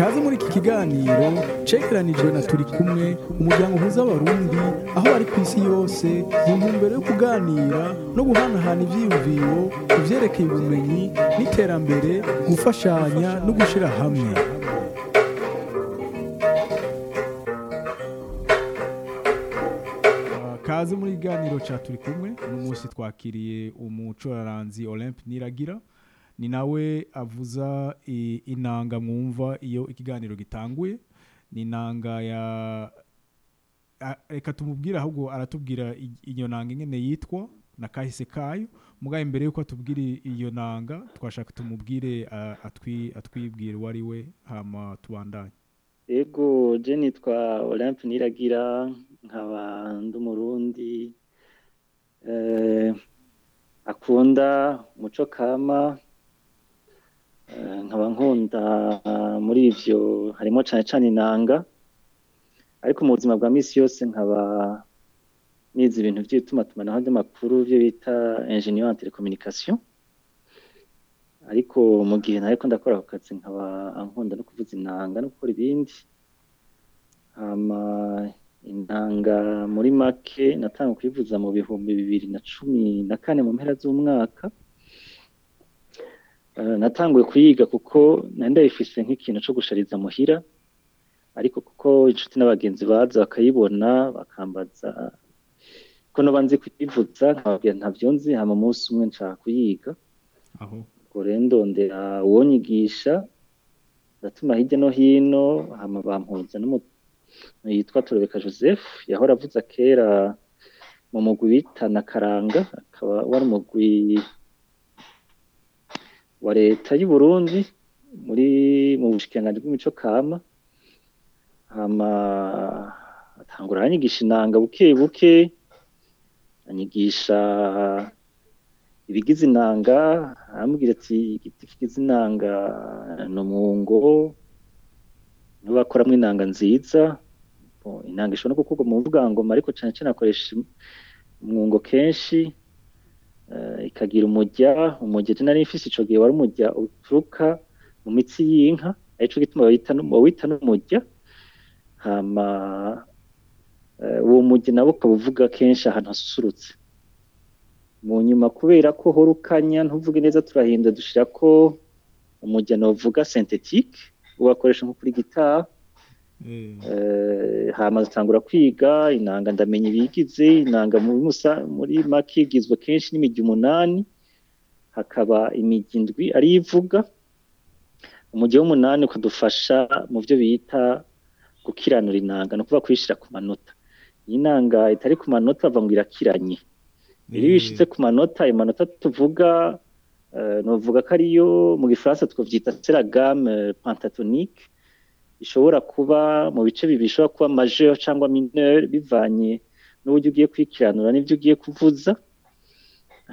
kaze muri iki kiganiro cegeranijwe na turi kumwe umuryango uhuza abarundi aho bari ku isi yose mu ntumbero yo kuganira no guhanahana ivyiyumviro ku vyerekeye ubumenyi n'iterambere gufashanya no gushira hamwe. Kaze muri iganiro ca turi kumwe uno munsi twakiriye umucuraranzi Olympe Niragira. Ni nawe avuza inanga mwumva iyo ikiganiro gitanguye. Ni inanga ya reka tumubwire ahubwo aratubwira iyo nanga ingene yitwa na kahise kayo. Mugaye mbere yuko atubwira iyo nanga twashaka tumubwire a- atwi atwibwire uwo ari we hama tubandanye. Ego je nitwa Olympe Niragira nkaba ndi umurundi eh, akunda umuco kama nkaba nkunda muri ivyo harimo cane cane inanga. Ariko mu buzima bwa misi yose nkaba nize ibintu vy'itumatumanaho vy'amakuru vyo bita ingénieur en télécommunication. Ariko mu gihe nariko ndakora ako kazi nkaba nkunda no kuvuza inanga no gukora ibindi. Hama intanga muri make natanga kuyivuza mu bihumbi bibiri na cumi na kane mu mpera z'umwaka. Eh, natanguye kuyiga kuko nari ndayifise nk'ikintu co gushariza muhira ariko kuko inshuti n'abagenzi baza bakayibona bakambaza ko noba nzi kuyivuza nkababwira ntavyo nzi hama umunsi umwe nshaka kuyiga. Aho? Ubwo rero ndondera uwonyigisha ndatuma hirya no hino hama bampuza yitwa Torobeka Joseph yahora avuza kera mu mugwi bita Nakaranga akaba wari umugwi wa leta y'u Burundi muri mu bushikiranganji bw'imico kama hama atangura aranyigisha inanga buke buke anyigisha ibigize inanga arambwira ati igiti kigize inanga ni umwungo ni ho bakoramwo inanga nziza. Inanga ishobora no gukorwa mu mvugangoma ariko cane cane akoresha umwungo kenshi. Ikagira umurya umurya je nari mfise ico gihe wari umurya uturuka mu mitsi y'inka arico gituma bawita nu- bawita n'umurya hama eh, uwo murya nawo ukaba uvuga kenshi ahantu hasusurutse. Mu nyuma kubera ko hora ukanya ntuvuge neza turahindura dushirako umurya novuga synthetique ugakoresha nko kuri gitari eh, Eh, hama dutangura kwiga inanga ndamenya ibigize inanga muri make igizwe kenshi n'imigi umunani hakaba imigi indwi ariyo ivuga. Umujyi w'umunani ukadufasha mu byo bita gukiranura inanga ni ukuvuga kuyishyira ku manota. Iyi nanga itari ku manota bavuga ngo irakiranye. Iyo eh, bishitse ku manota ayo manota tuvuga eh, novuga ko ariyo mu gifaransa twavyita seragame pentatonique. Ishobora kuba mu bice bibiri ishobora kuba majeur cyangwa mineur bivanye n'uburyo ugiye kwikiranura n'ibyo ugiye kuvuza.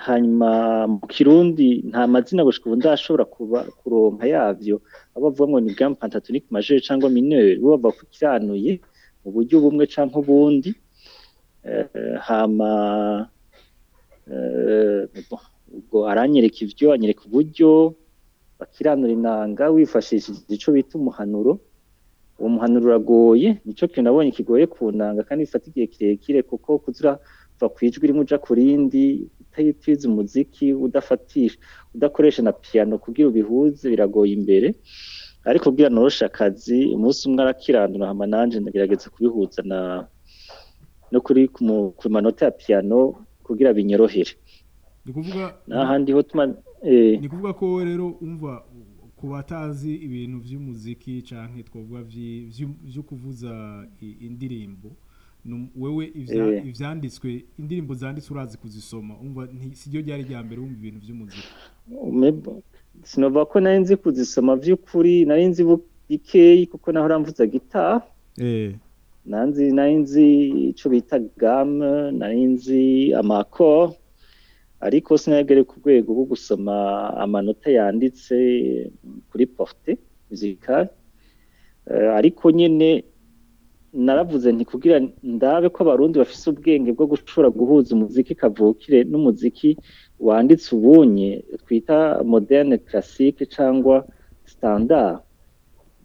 Hanyuma mu kirundi nta mazina gushika ubu ndashobora kuba kuronka yavyo. Abo bavuga ngo ni gamme pentatonique majeur cyangwa mineur bo bavuga ko ikiranuye mu buryo bumwe canke ubundi. Eh, hama eh, ubwo aranyereka ivyo anyereka uburyo bakiranura inanga wifashishije ico bita umuhanuro. Uwo muhanuro uragoye nico kintu nabonye kigoye ku nanga kandi bifata igihe kirekire kuko kuzura va ku ijwi rimwe uja ku rindi utayitiza umuziki udafatisha. Udakoresha na piano kugira ubihuze biragoye imbere. Ariko kugira noroshe akazi umunsi umwe arakiranura hama nanje ndagerageza kubihuza na no kuri ku manota ya piano kugira binyorohere. Ni kuvuga eh, ni kuvuga ko rero umva ku batazi ibintu by'umuziki canke twavuga vyo kuvuza indirimbo. Wewe ivya- Eh. indirimbo zanditswe urazi kuzisoma umva nti- siryo ryari rya mbere wumva ibintu vy'umuziki? Umebo- sinovuga ko nari nzi kuzisoma vy'ukuri nari nzi bikeyi kuko naho ramvuza gitari eh. Nari nzi ico bita gamme nari nzi amakoro ariko sinagere ku rwego rwo gusoma amanota yanditse kuri porte musicale. Eh, ariko nyene naravuze nti kugira ndabe ko abarundi bafise ubwenge bwo gushobora guhuza umuziki kavukire n'umuziki wanditse ubunye twita moderne classique cyangwa standard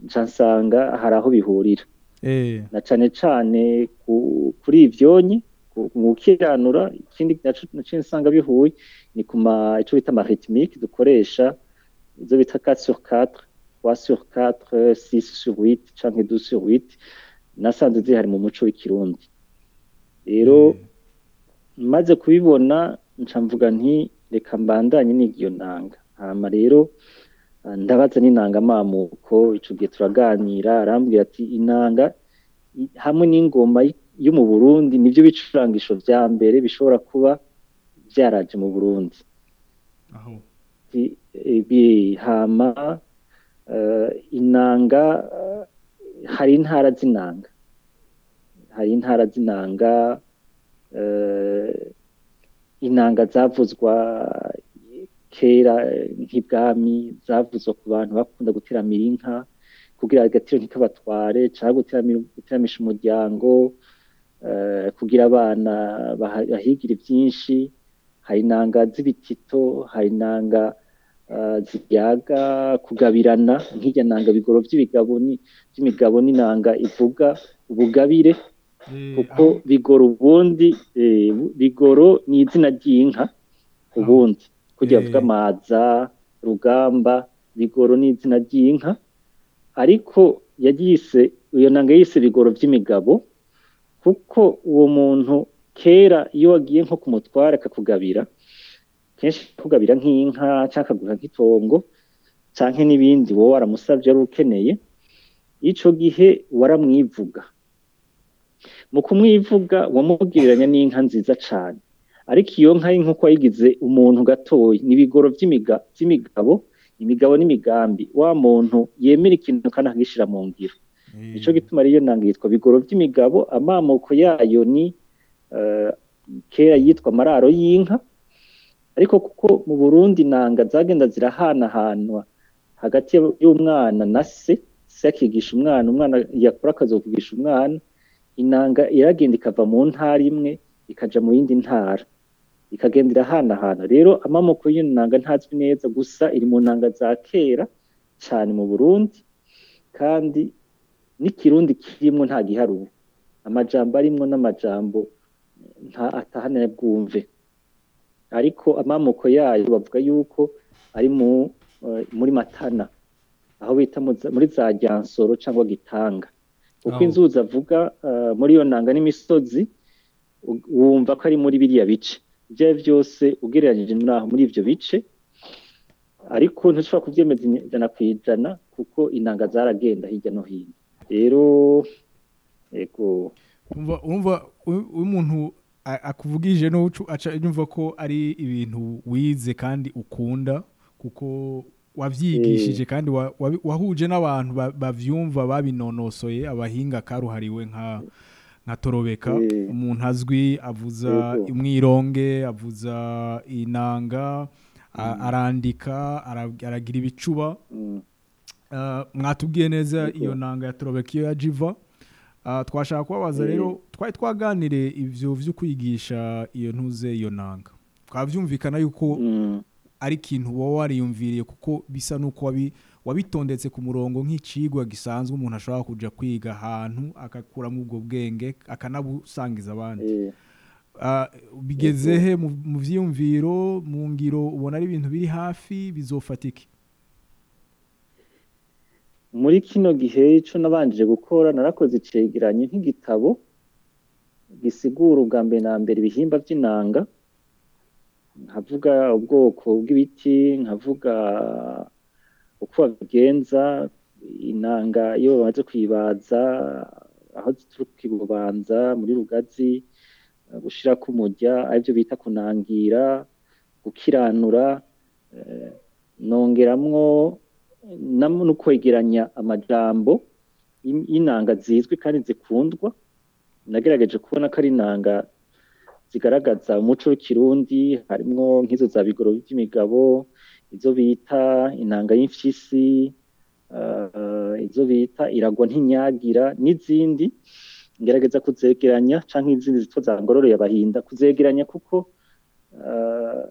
nsanga hari aho bihurira. Eh. Na cane ku- kuri ivyonyi mu gukiranura ikindi naco nsanga bihuye ni ku ico bita ama rythmique dukoresha izo bita 4 sur 4 3 sur 4 6 sur 8 canke 12 sur 8 nasanze zihari mu muco w'ikirundi. Rero maze kubibona nca mvuga nti reka mbandanye niga iyo nanga hama rero ndabaza n'inanga amamuko ico gihe turaganira arambwira ati inanga hamwe n'ingoma yo mu Burundi nivyo bicurangisho vya mbere bishobora kuba vyaraje mu Burundi. Ati, eh, inanga eh, hari intara z'inanga. Hari intara z'inanga eh, inanga zavuzwa kera nk'ibwami zavuzwa ku bantu bakunda guteramira inka kugira agatiro ntikabatware cyangwa guteramisha umuryango kugira abana bahigire byinshi hari inanga z'ibitito hari inanga eh, ziyaga kugabirana. Nk'irya nanga bigoro by'imigabo n'inanga ivuga ubugabire Eh, kuko bigoro ubundi eh, bigoro ni izina ry'inka ubundi. Kugira Eh. bavuga amaza rugamba bigoro ni izina ry'inka. Ariko yagise iyo nanga yise bigoro by'imigabo kuko uwo muntu kera iyo wagiye nko kumutwara akakugabira kenshi akugabira nk'inka cyangwa akaguha nk'itongo canke n'ibindi wowe waramusavye ari ukeneye ico gihe waramwivuga. Mu kumwivuga wamubwiranya n'inka nziza cane. Ariko iyo nka nk'uko wayigize umuntu gatoyi n'ibigoro by'imiga by'imigabo imigabo n'imigambi wa muntu yemera ikintu kandi akagishira mu ngiro. Nico gituma ariyo nanga yitwa bigoro by'imigabo amamuko yayo ni eh, kera yitwa amararo y'inka. Ariko kuko mu Burundi nanga zagenda zirahanahanwa hagati y'umwana na se se akigisha umwana umwana yakora akazokugisha umwana inanga iragenda ikava mu ntara imwe ikaja mu yindi ntara. Ikagenda irahanahana. Rero amamoko y'iyo nanga ntazwi neza gusa iri mu nanga za kera cyane mu Burundi. Kandi n'ikirundi kirimwo nta giharuro amajambo arimwo n'amajambo nta atahanira bwumve. Ariko amamoko yayo bavuga yuko ari mu eh, muri matana aho bita muri za ryansoro cyangwa gitanga. Uko inzuzi avuga eh, muri iyo nanga n'imisozi wumva ko ari muri biriya bice. Ibyo byose ugereranyije muri aho muri ibyo bice. Ariko ntushobora kubyemeza ijana ku ijana kuko inanga zaragenda hirya no hino. Rero yego umva umva u- umuntu akuvugije n'ucu aca yumva ko ari ibintu wize kandi ukunda kuko wavyigishije kandi wa- wabi- wahuje n'abantu ba- bavyumva babinonosoye abahinga karuhariwe nka nka torobeka. Eh. umuntu azwi avuza umwironge avuza inanga a- arandika ara- aragira ibicuba. Mm, mwatubwiye neza iyo nanga ya torobeka iyo ya jiva. Uh, twashaka kubabaza Eh. rero twari twaganire ivyo vyo kwigisha iyo ntuze iyo nanga. Twavyumvikana yuko mm, ari ikintu wowe wariyumviriye kuko bisa n'uko wabi- wabitondetse ku murongo nk'icigwa gisanzwe umuntu ashobora kuja kwiga ahantu agakuramo ubwo bwenge akanabusangiza abandi. Eh, bigeze he mu vyiyumviro mu ngiro ubona ari ibintu biri hafi bizofatike muri kino gihe ico nabanjije gukora narakoze icegeranyo nk'igitabo gisigura ubwa mbere na mbere ibihimba vy'inanga. Nkavuga ubwoko bw'ibiti nkavuga uko babigenza inanga iyo bamaze kuyibaza aho zituruka ibubanza muri rugazi gushirako umurya arivyo bita kunangira gukiranura eh, nongeramwo nam- no kwegeranya amajambo y'in- y'inanga zizwi kandi zikundwa. Nagerageje kubona ko ari inanga zigaragaza umuco w'ikirundi harimwo nk'izo za bigoro by'imigabo izo bita inanga y'imfyisi eh, izo bita iragwa ntinyagira n'izindi. Ngerageza kuzegeranya canke izindi zitwa za ngororeye abahinda kuzegeranya kuko eh,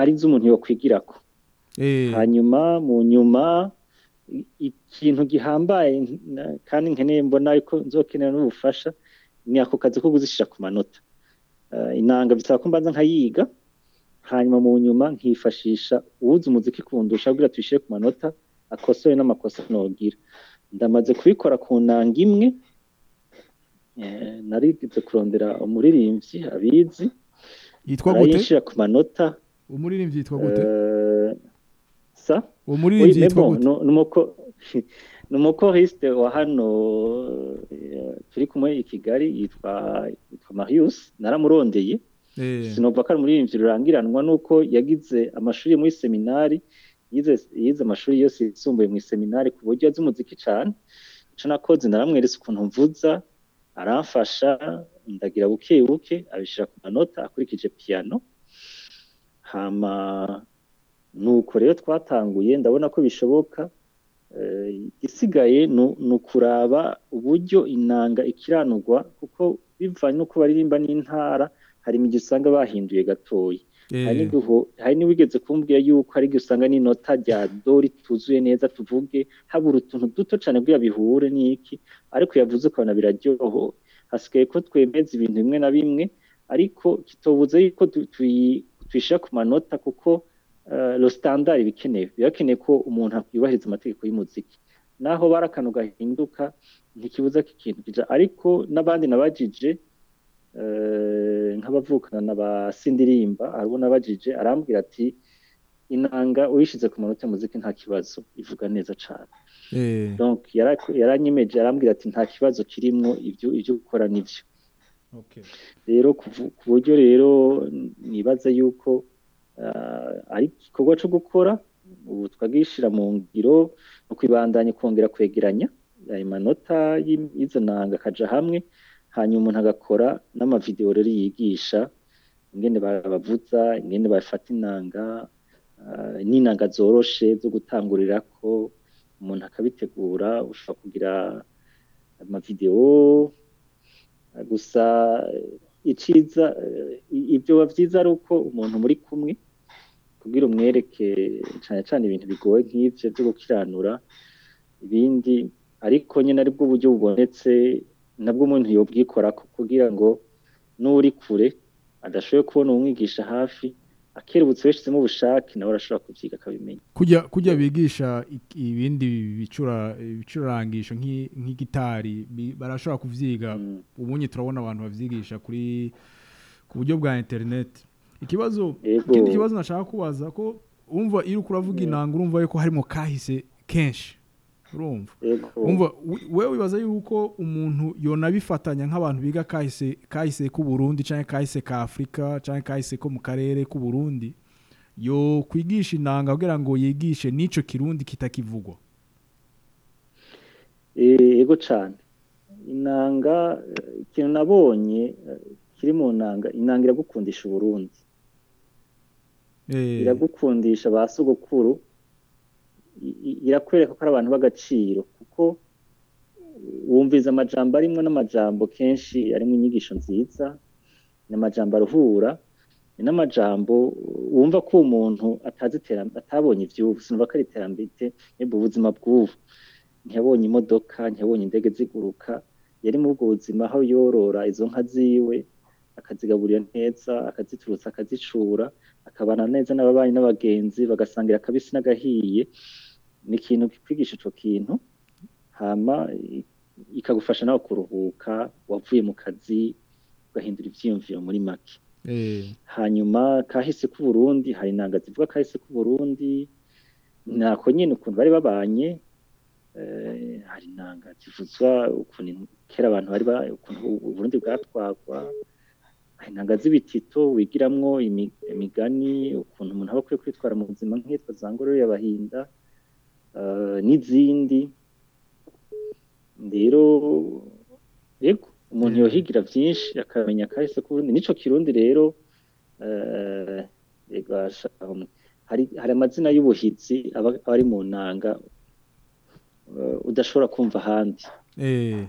ari zo umuntu yokwigirako hanyuma mu nyuma ikintu gihambaye kandi nkeneye mbona yuko nzokenera n'ubufasha ni ako kazi ko kuzishyira ku manota inanga bisaba ko mbanza nkayiga hanyuma mu nyuma nkifashisha uwuzi umuziki kundusha kugira tuyishyire ku manota akosore n'amakosa nogira ndamaze kubikora ku nanga imwe narigeze kurondera umuririmbyi abizi yitwa gute arayishyira ku manota umuririmbyi yitwa gute eh, sa uwo Oui, muririmbyi mais yitwa gute numuko- numukoriste wa hano eh, turi kumwe i Kigali yitwa yitwa Marius naramurondeye. Eh, sinumva ko ari umuririmbyi rurangiranwa nuko yagize amashuri muri seminari yize yize amashuri yose yisumbuye mu seminari ku buryo azi umuziki cyane ico nakoze naramweretse ukuntu mvuza aramfasha ndagira buke buke abishira ku manota akurikije piano. Hama nuko rero twatanguye ndabona ko bishoboka. Eh, igisigaye nu- ni ukuraba uburyo inanga ikiranurwa kuko bivanye n'uko baririmba n'intara hari imigi usanga bahinduye gatoya hari eh, hari n'iwigeze kumbwira yuko hari igihe usanga n'inota rya do rituzuye neza tuvuge habura utuntu duto cyane kugira bihure n'iki ariko yavuze ukabona biraryoho hasigaye ko twemeza ibintu bimwe na bimwe ariko kitobuze yuko tu- tuyi- tuyishyira ku manota kuko lo standard bikenewe birakenewe ko umuntu yubahiriza amategeko y'umuziki. Naho bari akantu gahinduka ntikibuza ko ikintu kija ariko n'abandi nabajije eh, nk'abavukana na ba sindirimba hariho nabajije arambwira ati inanga uyishize ku manota y'umuziki nta kibazo ivuga neza cane. Eh, donc yara- yaranyemeje arambwira ati nta kibazo kirimwo ibyo ibyo gukora nivyo rero ku buryo rero nibaza yuko ari igikorwa cyo gukora ubu twagishira mu ngiro no kwibandanya kongera kwegeranya ayo manota y'izo nanga akaja hamwe hanyuma umuntu agakora n'amavideo rero yigisha ingene babavuza ingene bafata inanga n'inanga zoroshe zo gutangurirako umuntu akabitegura ushobora kugira amavideo gusa iciza ibyo byiza ari uko umuntu muri kumwe kugira umwereke cyane cyane ibintu bigoye nk'ibyo byo gukiranura ibindi ariko nyine ari bwo buryo bubonetse nabwo umuntu yobwikora kugira ngo n'uri kure adashoboye kubona umwigisha hafi akerebutse yashyizemo ubushake nawe arashobora kubyiga akabimenya kujya kujya bigisha ibindi bicura ibicurangisho nk'i- nk'igitari barashobora kuvyiga. Mm. ubunye turabona abantu bavyigisha kuri ku buryo bwa internet. Ikibazo ikindi kibazo nashaka kubaza ko umva iyo uravuga inanga urumva yuko harimo kahise kenshi. Urumva. Umva wewe wibaza yuko umuntu yonabifatanya nk'abantu biga kahise kahise k'u Burundi canke kahise ka Afrika canke kahise ko mu karere k'u Burundi yo kwigisha inanga kugira ngo yigishe n'ico kirundi kitakivugwa. Eh, Yego cyane inanga ikintu nabonye eh, kiri mu nanga inanga iragukundisha uburundi. Eh, iragukundisha ba sogokuru irakwereka ko ari abantu b'agaciro kuko wumviza amajambo arimwo n'amajambo kenshi arimo inyigisho nziza ni amajambo aruhura ni n'amajambo wumva ko umuntu atazi iterambere atabonye ivy'ubu sinumva ko ari iterambere yebwe ubuzima bw'ubu ntiyabonye imodoka ntiyabonye indege ziguruka yari muri ubwo buzima aho yorora izo nka ziwe akazigaburira neza akaziturutsa akazicura akabana neza n'ababanyi n'abagenzi bagasangira akabisi n'agahiye ni ikintu kikwigisha ico kintu hama ikagufasha nawe kuruhuka wavuye mu kazi ugahindura ivyiyumviro muri make. Eh, hanyuma kahise k'u Burundi hari inanga zivuga kahise k'u Burundi nako nyine ukuntu bari babanye eh, hari inanga zivuzwa ukuntu kera abantu bari ba ukuntu u Burundi bwatwagwa hari inanga z'ibitito wigiramwo imi- imigani ukuntu umuntu aba akwiye kwitwara mu buzima nk'iyitwa za ngorore y'abahinda n'izindi rero yego umuntu Mm. yohigira byinshi akamenya kahise k'uburundi nico kirundi rero eh, um, hari amazina y'ubuhizi aba ari mu nanga eh, udashobora kumva ahandi. Eh,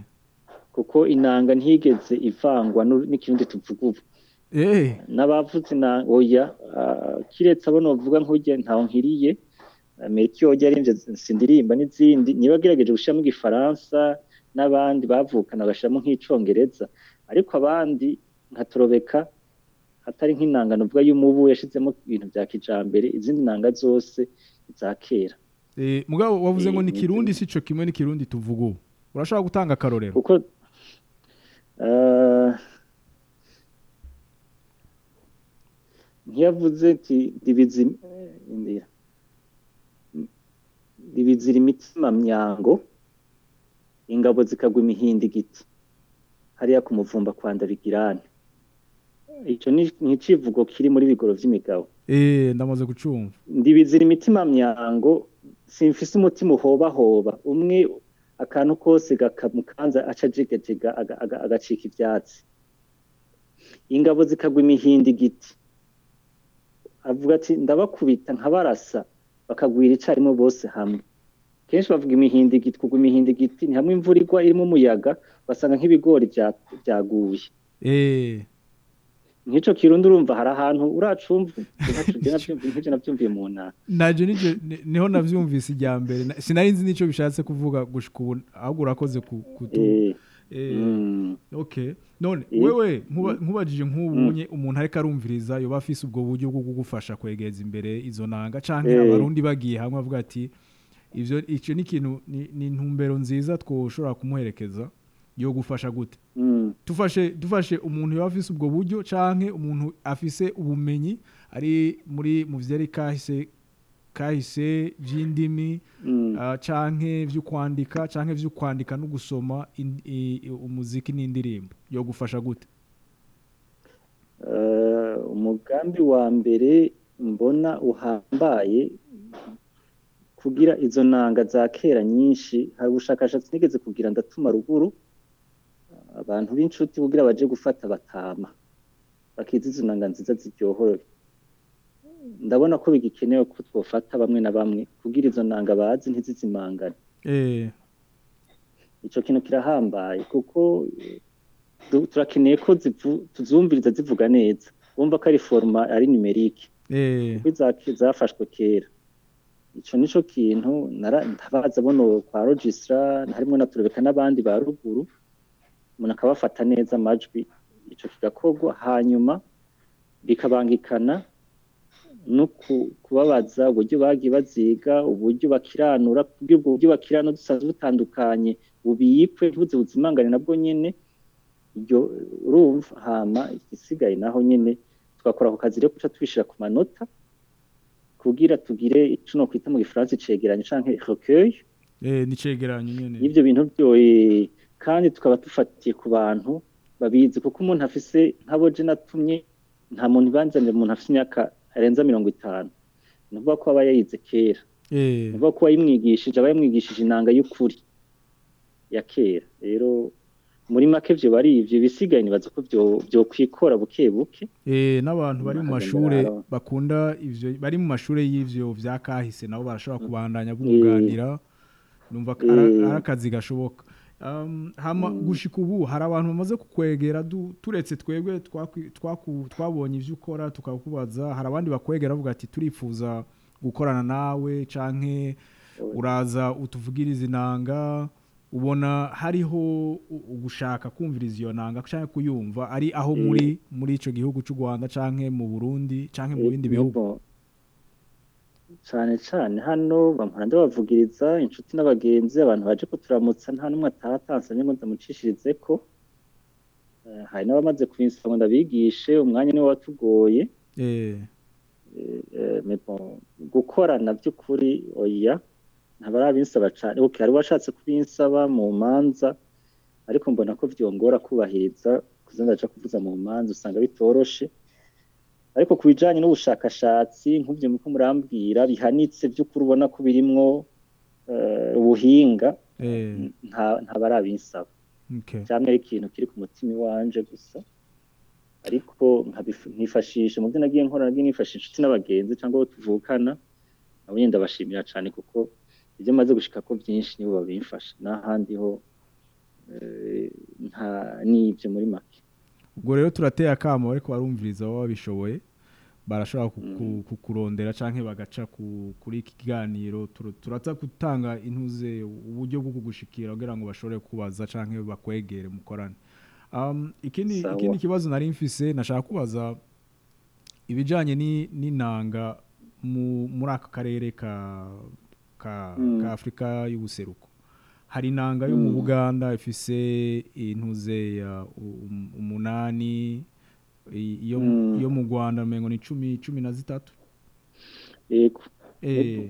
kuko inanga ntigeze ivangwa n'ikirundi tuvuga ubu. Eh, n'abavuze inanga oya ah, kiretse abo novuga nk'urya ntaho nkiriye Melchior yaririmbye sindirimba n'izindi. Niba agerageje gushyiramo igifaransa n'abandi bavukana bagashyiramo nk'icongereza. Ariko abandi nka torobeka hatari nk'inanga nuvuga y'umubu yashizemo ibintu bya kijambere izindi nanga zose za kera. Eh, mugabo wavuze ngo Eh, ni ni kirundi byo. si cyo kimwe n'ikirundi tuvuga ubu. Urashobora gutanga akarorero? Kuko eh, ntiyavuze ati dibizi indira dibizira imitima myango ingabo zikagwa imihindi igiti. Hariya ku muvumba kwa ndabigirane. Icyo ni icivugo kiri muri bigoro vy'imigabo. Eh ndamaze gucumva ndibizira imitima myango simfise umutima uhobahoba. Umwe akantu kose gakamukanza aca aga- agacika ivyatsi. Ingabo zikagwa imihindi igiti. Avuga ati ndabakubita nkabarasa. Bakagwira icarimwe bose hamwe. Kenshi bavuga imihindi igiti kugwa imihindi igiti ni hamwe imvura igwa irimo umuyaga basanga nk'ibigori vyaguye eh. Nk'ico kirundi urumva hari ahantu uracumva nk'ivyo navyumviye mu ntara. Ni- ni ho navyumvise ijya mbere Na- sinari nzi nico bishatse kuvuga gushika ubu ahubwo urakoze ku kutu Eh, mm. okay none. Wewe nkuba- nkubajije nk'ubunye umuntu ariko arumviriza yoba afise ubwo buryo bwo kugufasha kwegeza imbere izo nanga. Canke Eh. abarundi bagiye hamwe avuga ati ivyo ico ni ikintu ni intumbero nziza twoshobora kumuherekeza yo gufasha gute. Mm. dufashe dufashe umuntu yaba afise ubwo buryo canke umuntu afise ubumenyi ari muri mu vyari kahise vy'indimi Mm. uh, canke vyo kwandika canke vyo kwandika no gusoma umuziki n'indirimbo. Yo gufasha gute? Eh, umugambi wa mbere mbona uhambaye kugira izo nanga za kera nyinshi. Hari ubushakashatsi nigeze kugira ndatuma ruguru. Abantu b'inshuti kugira baje gufata batama. Bakiza izo nanga nziza ziryohore ndabona ko bigikenewe ko twofata bamwe na bamwe. Kugira izo nanga bazi ntizizimangane. Eh. Ico kintu kirahambaye kuko turakeneye ko tuzumviriza zivuga neza. Wumva ko ari forma ari numerique. Eh. Kuko zafashwe kera. Ico nico kintu nara- ndabaza bono kwa registra harimwo na turebeka n'abandi ba ruguru umuntu akabafata neza amajwi. Ico kigakorwa hanyuma bikabangikana no ku- kubabaza uburyo bagiye baziga uburyo bakiranura kugira ubwo buryo bakiranura dusanzwe butandukanye bubikwe ntibuze buzimangane nabwo nyene iryo urumva hama igisigaye naho nyene twakora ako kazi rero kuca tubishira ku manota kugira tugire ico no kwita mu gifaransa icegeranyo canke recueil. Eh ni cegeranyo nyene. Y'ivyo bintu byoye kandi tukaba dufatiye ku bantu babizi kuko umuntu afise nk'abo je natumye nta muntu ibanzanira umuntu afise imyaka arenza mirongo itanu. Ni ukuvuga ko aba yayize kera. Eh. Ni ukuvuga ko wayimwigishije aba yamwigishije inanga y'ukuri ya kera. Rero muri make vyo bari ivyo bisigaye nibaza ko vyo vyokwikora buke buke. Eh n'abantu bari mu baraba. bakunda ivyo bari mu mashure y'ivyo vya kahise nabo barashobora kubandanya bunganira ara- Eh. ari akazi gashoboka. Gushika ubu hari abantu bamaze kukwegera turetse twebwe twabonye ivyo ukora tukakubaza. Hari abandi bakwegera bavuga ati turifuza gukorana nawe canke uraza utuvugiriza inanga. Ubona hariho ugushaka kumviriza iyo nanga canke kuyumva ari aho muri muri ico gihugu c'u Rwanda canke mu Burundi canke mu bindi bihugu. Cane cane hano bampora ndabavugiriza inshuti n'abagenzi abantu baje kuturamutsa nta n'umwe ataha atansabye ngo ndamucishirizeko. Eh, hari n'abamaze kubinsaba ngo ndabigishe umwanya niwo watugoye. Eh. Eh, gukorana by'ukuri oya ntabarabinsaba cane. Okay hari washatse kubinsaba mu manza ariko mbona ko vyongora kubahiriza kuza ndaja kuvuza mu manza usanga bitoroshe. Ku bijanye n'ubushakashatsi nk'uvyo muko murambwira bihanitse by'ukuri ubona ko birimwo eh, ubuhinga eh. nta ntabarabinsaba okay cyane ari ikintu kiri ku mutima iwanje gusa ariko nkifashisha mu byo nagiye nkora nagiye nifashisha inshuti n'abagenzi cyangwa abo tuvukana nabo nyine ndabashimira cyane kuko ibyo maze gushika ko byinshi nibo babimfasha. N'ahandi ho eh, nta n'ibyo muri make. Ubwo rero turateye akamo ariko barumviriza baba babishoboye barashobora kuku- kukurondera canke bagaca ku- kuri iki kiganiro. Tur- turaza gutanga intuze uburyo bwo kugushikira kugira ngo bashobore kubaza canke bakwegere mukorane. Um, ikindi, kibazo nari mfise nashaka kubaza ibijanye ni- n'inanga mu, muri aka karere ka, ka, Mm. ka afurika y'ubuseruko. Hari inanga yo mu Mm. buganda ifise intuze ya um- umunani iyo Mm. iyo mu rwanda mengo ni cumi cumi na zitatu. Yego. Eh,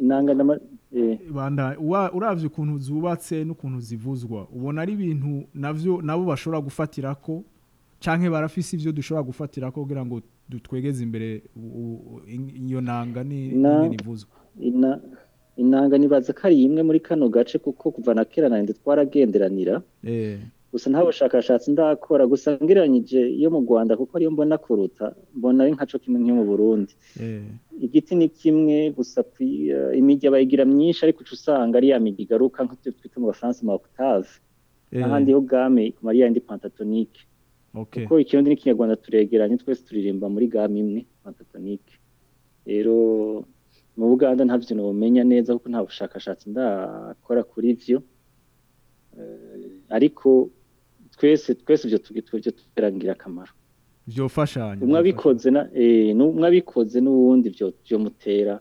n'ama- eh, banda uwa- uravye ukuntu zubatse n'ukuntu zivuzwa. Ubona ari ibintu navyo nabo bashobora gufatirako canke barafise ivyo dushobora gufatirako kugira ngo dutwegeze imbere iyo nanga ni Na- ingene ivuzwa ina- inanga nibaza ko ari imwe muri kano gace kuko kuva na kera na nde twaragenderanira. Eh. Gusa nta bushakashatsi ndakora. Gusa ngereranyije iyo mu rwanda kuko ariyo mbona kuruta mbona ari nkaco kimwe nk'iyo mu burundi. Eh. Igiti ni kimwe gusa eh, imigi bayigira myinshi ariko uca usanga ari ya migi igaruka nk'ibyo twita mu bafaransa ma octave. Eh. Ahandi ho game ikuma ari yandi pentatonique. Okay kuko ikirundi n'ikinyarwanda turegeranye twese turirimba muri game imwe pentatonique. Rero mu buganda ntavyo nomenya neza kuko nta bushakashatsi ndakora kuri Eh, ariko twese twese ivyo tubirangira akamaro vyofashanya umwe abikoze na eh, n'umwe abikoze n'uwundi vyo vyomutera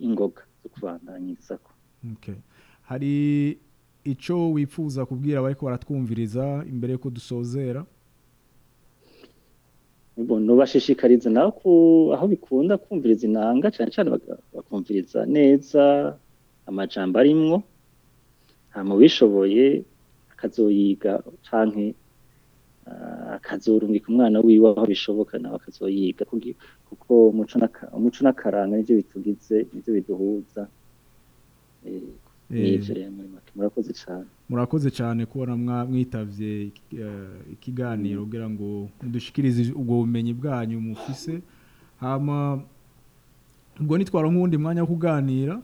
ingoga zo kubandanyirizako Okay. Hari ico wifuza kubwira abariko baratwumviriza imbere yuko dusozera? Bo, nobashishikariza nawe aho bikunda kumviriza inanga cyane cyane bakumviriza neza amajambo arimwo nta mubishoboye akazoyiga canke ah, akazorungika umwana wiwe aho bishoboka nawe akazoyiga. Kuko umuco n'aka- umuco n'akaranga nivyo bitugize nivyo biduhuza. Eh, make murakoze cane. Murakoze cyane kubona mwitavye eh, ikiganiro kugira ngo mudushikirize ubwo bumenyi bwanyu mufise. Hama ubwo nitwara nk'uwundi mwanya wo kuganira.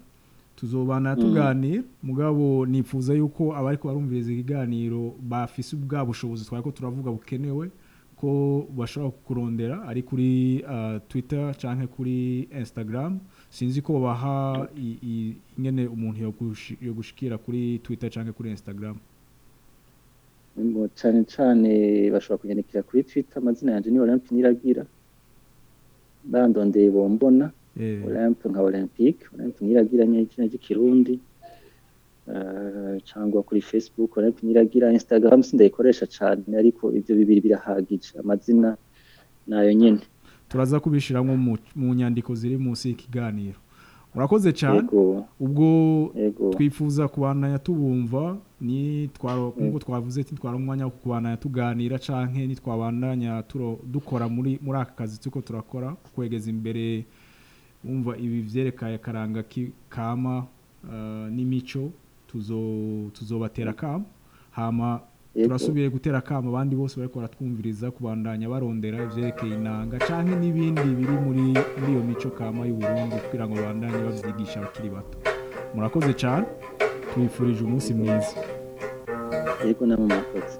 Tuzobana tuganira mugabo nifuza yuko abariko barumviriza ikiganiro bafise ubwa bushobozi twariko turavuga bukenewe ko bashobora kukurondera ari kuri uh, Twitter canke kuri Instagram. Sinzi ko baha i- i- ingene umuntu yogushi- yogushikira kuri Twitter canke kuri Instagram. Ngo cane cane bashobora kunyandikira kuri Twitter amazina yanje ni Olympe Niragira bandondeye bombona eh, Olympe nka Olympique Olympe Niragira nyine ry'ikirundi eh, cyangwa kuri Facebook Olympe Niragira Instagram sindayikoresha cane ariko ivyo bibiri birahagije amazina na yo nyene turaza kubishiramwo mu, mu nyandiko ziri munsi y'ikiganiro. Murakoze cyane. Ubwo twifuza kubandanya tubumva ni twaro nk'uko twavuze twara umwanya wo kubandanya tuganira canke ni twabandanya dukora muri muri aka kazi turiko turakora kwegeza imbere wumva ibi vyerekeye akaranga kama uh, n'imico tuzo tuzobatera kama hama Yego. turasubiye gutera kama abandi bose bariko baratwumviriza kubandanya barondera ivyerekeye inanga canke n'ibindi biri muri iyo mico kama y'u Burundi kugira ngo babandanye bavyigisha abakiri bato. Murakoze cyane tubifurije umunsi mwiza. Yego namwe murakoze.